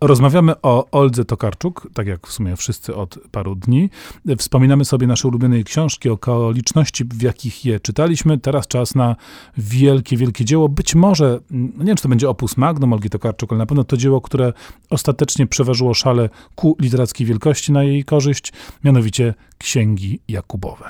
Rozmawiamy o Oldze Tokarczuk, tak jak w sumie wszyscy od paru dni. Wspominamy sobie nasze ulubione książki, okoliczności, w jakich je czytaliśmy. Teraz czas na wielkie, wielkie dzieło. Być może, mm, nie wiem, czy to będzie opus magnum Olgi Tokarczuk, ale na pewno to dzieło, które ostatecznie przeważyło szale ku literackiej wielkości na jej korzyść, mianowicie Księgi Jakubowe.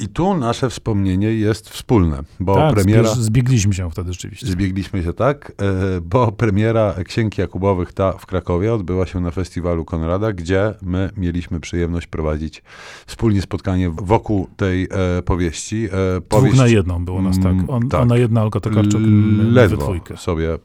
I tu nasze wspomnienie jest wspólne, bo tak, premiera... Zbiegliśmy się wtedy rzeczywiście. Zbiegliśmy się, tak, e, bo premiera Księgi Jakubowych ta w Krakowie odbyła się na festiwalu Konrada, gdzie my mieliśmy przyjemność prowadzić wspólnie spotkanie wokół tej e, powieści. E, powieść, Dwóch na jedną było nas, tak. Mm, On, tak. Ona jedna, Olga Tokarczuk, Ledwo sobie e,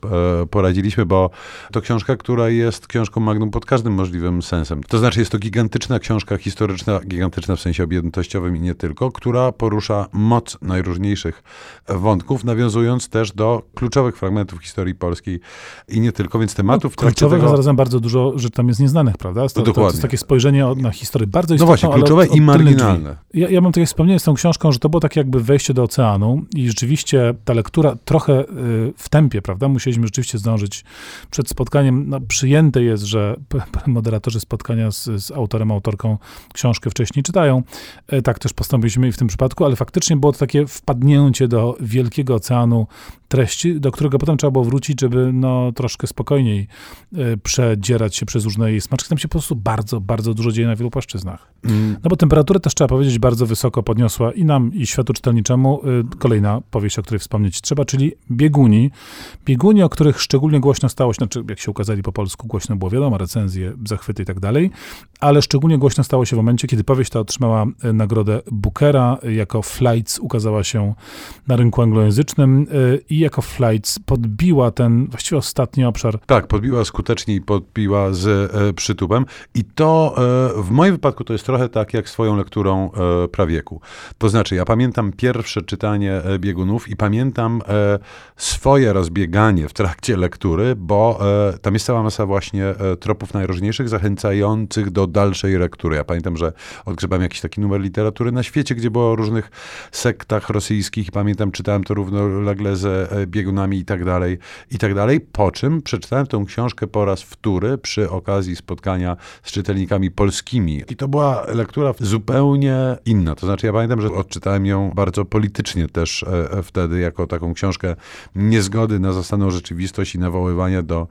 poradziliśmy, bo to książka, która jest książką magnum pod każdym możliwym sensem. To znaczy jest to gigantyczna książka historyczna, gigantyczna w sensie objętościowym i nie tylko, która porusza moc najróżniejszych wątków, nawiązując też do kluczowych fragmentów historii polskiej i nie tylko, więc tematów... No, kluczowych, tego... zarazem bardzo dużo że tam jest nieznanych, prawda? To, no, to, jest takie spojrzenie na historię bardzo istotną, No właśnie, kluczowe i marginalne. Ja, ja mam takie wspomnienie z tą książką, że to było takie jakby wejście do oceanu i rzeczywiście ta lektura trochę y, w tempie, prawda? Musieliśmy rzeczywiście zdążyć przed spotkaniem. No, przyjęte jest, że moderatorzy spotkania z, z autorem, autorką książkę wcześniej czytają. E, tak też postąpiliśmy w tym przypadku, ale faktycznie było to takie wpadnięcie do wielkiego oceanu treści, do którego potem trzeba było wrócić, żeby no, troszkę spokojniej y, przedzierać się przez różne jej smaczki. Tam się po prostu bardzo, bardzo dużo dzieje na wielu płaszczyznach. Mm. No bo temperaturę też trzeba powiedzieć bardzo wysoko podniosła i nam, i światu czytelniczemu y, kolejna powieść, o której wspomnieć trzeba, czyli Bieguni. Bieguni, o których szczególnie głośno stało się, znaczy jak się ukazali po polsku, głośno było wiadomo, recenzje, zachwyty i tak dalej, ale szczególnie głośno stało się w momencie, kiedy powieść ta otrzymała y, nagrodę Bookera, jako Flights ukazała się na rynku anglojęzycznym i i jako Flights podbiła ten właściwie ostatni obszar. Tak, podbiła skutecznie i podbiła z e, przytupem. I to e, w moim wypadku to jest trochę tak jak swoją lekturą e, prawieku. To znaczy, ja pamiętam pierwsze czytanie e, biegunów i pamiętam e, swoje rozbieganie w trakcie lektury, bo e, tam jest cała masa właśnie tropów najróżniejszych, zachęcających do dalszej lektury. Ja pamiętam, że odgrzebałem jakiś taki numer literatury na świecie, gdzie było o różnych sektach rosyjskich pamiętam, czytałem to równolegle ze E, biegunami i tak dalej, i tak dalej. Po czym przeczytałem tę książkę po raz wtóry przy okazji spotkania z czytelnikami polskimi. I to była lektura zupełnie inna. To znaczy, ja pamiętam, że odczytałem ją bardzo politycznie też e, e, wtedy, jako taką książkę niezgody na zastaną rzeczywistość i nawoływania do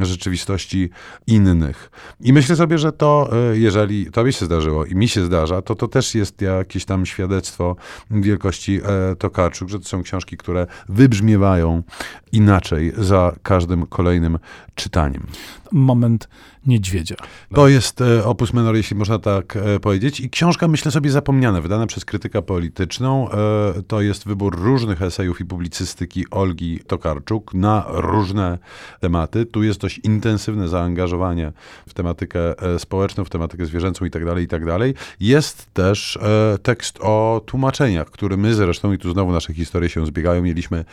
rzeczywistości innych. I myślę sobie, że to, jeżeli tobie się zdarzyło i mi się zdarza, to to też jest jakieś tam świadectwo wielkości Tokarczuk, że to są książki, które wybrzmiewają inaczej za każdym kolejnym czytaniem. Moment niedźwiedzia. To jest e, opus menor, jeśli można tak e, powiedzieć. I książka, myślę sobie, zapomniana, wydana przez krytyka polityczną. E, to jest wybór różnych esejów i publicystyki Olgi Tokarczuk na różne tematy. Tu jest dość intensywne zaangażowanie w tematykę społeczną, w tematykę zwierzęcą i tak Jest też tekst o tłumaczeniach, który my zresztą, i tu znowu nasze historie się zbiegają, mieliśmy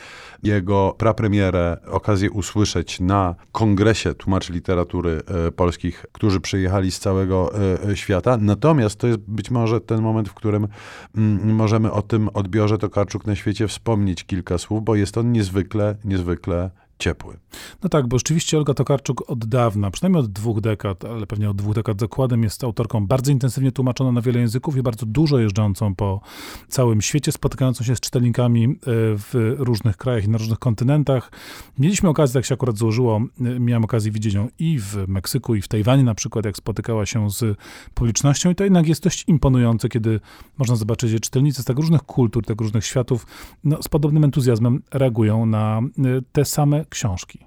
jego prapremierę, okazję usłyszeć na kongresie tłumaczy literatury polskich, którzy przyjechali z całego e, e, świata. Natomiast to jest być może ten moment, w którym mm, możemy o tym odbiorze Tokarczuk na świecie wspomnieć kilka słów, bo jest on niezwykle, niezwykle ciepły. No tak, bo rzeczywiście Olga Tokarczuk od dawna, przynajmniej od dwóch dekad, ale pewnie od dwóch dekad zakładem, jest autorką bardzo intensywnie tłumaczoną na wiele języków i bardzo dużo jeżdżącą po całym świecie, spotykającą się z czytelnikami e, w różnych krajach i na różnych kontynentach. Mieliśmy okazję, jak się akurat złożyło, e, miałem okazję widzieć ją i w Meksyku, i w Tajwanie na przykład, jak spotykała się z publicznością i to jednak jest dość imponujące, kiedy można zobaczyć, że czytelnicy z tak różnych kultur, tak różnych światów no, z podobnym entuzjazmem reagują na e, te same książki.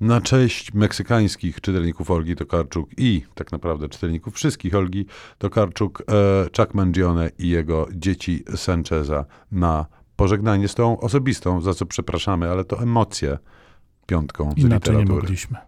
Na cześć meksykańskich czytelników Olgi Tokarczuk i tak naprawdę czytelników wszystkich Olgi Tokarczuk, e, Chuck Mangione i jego dzieci Sancheza na pożegnanie z tą osobistą, za co przepraszamy, ale to emocje piątką z Inaczej literatury. nie mogliśmy.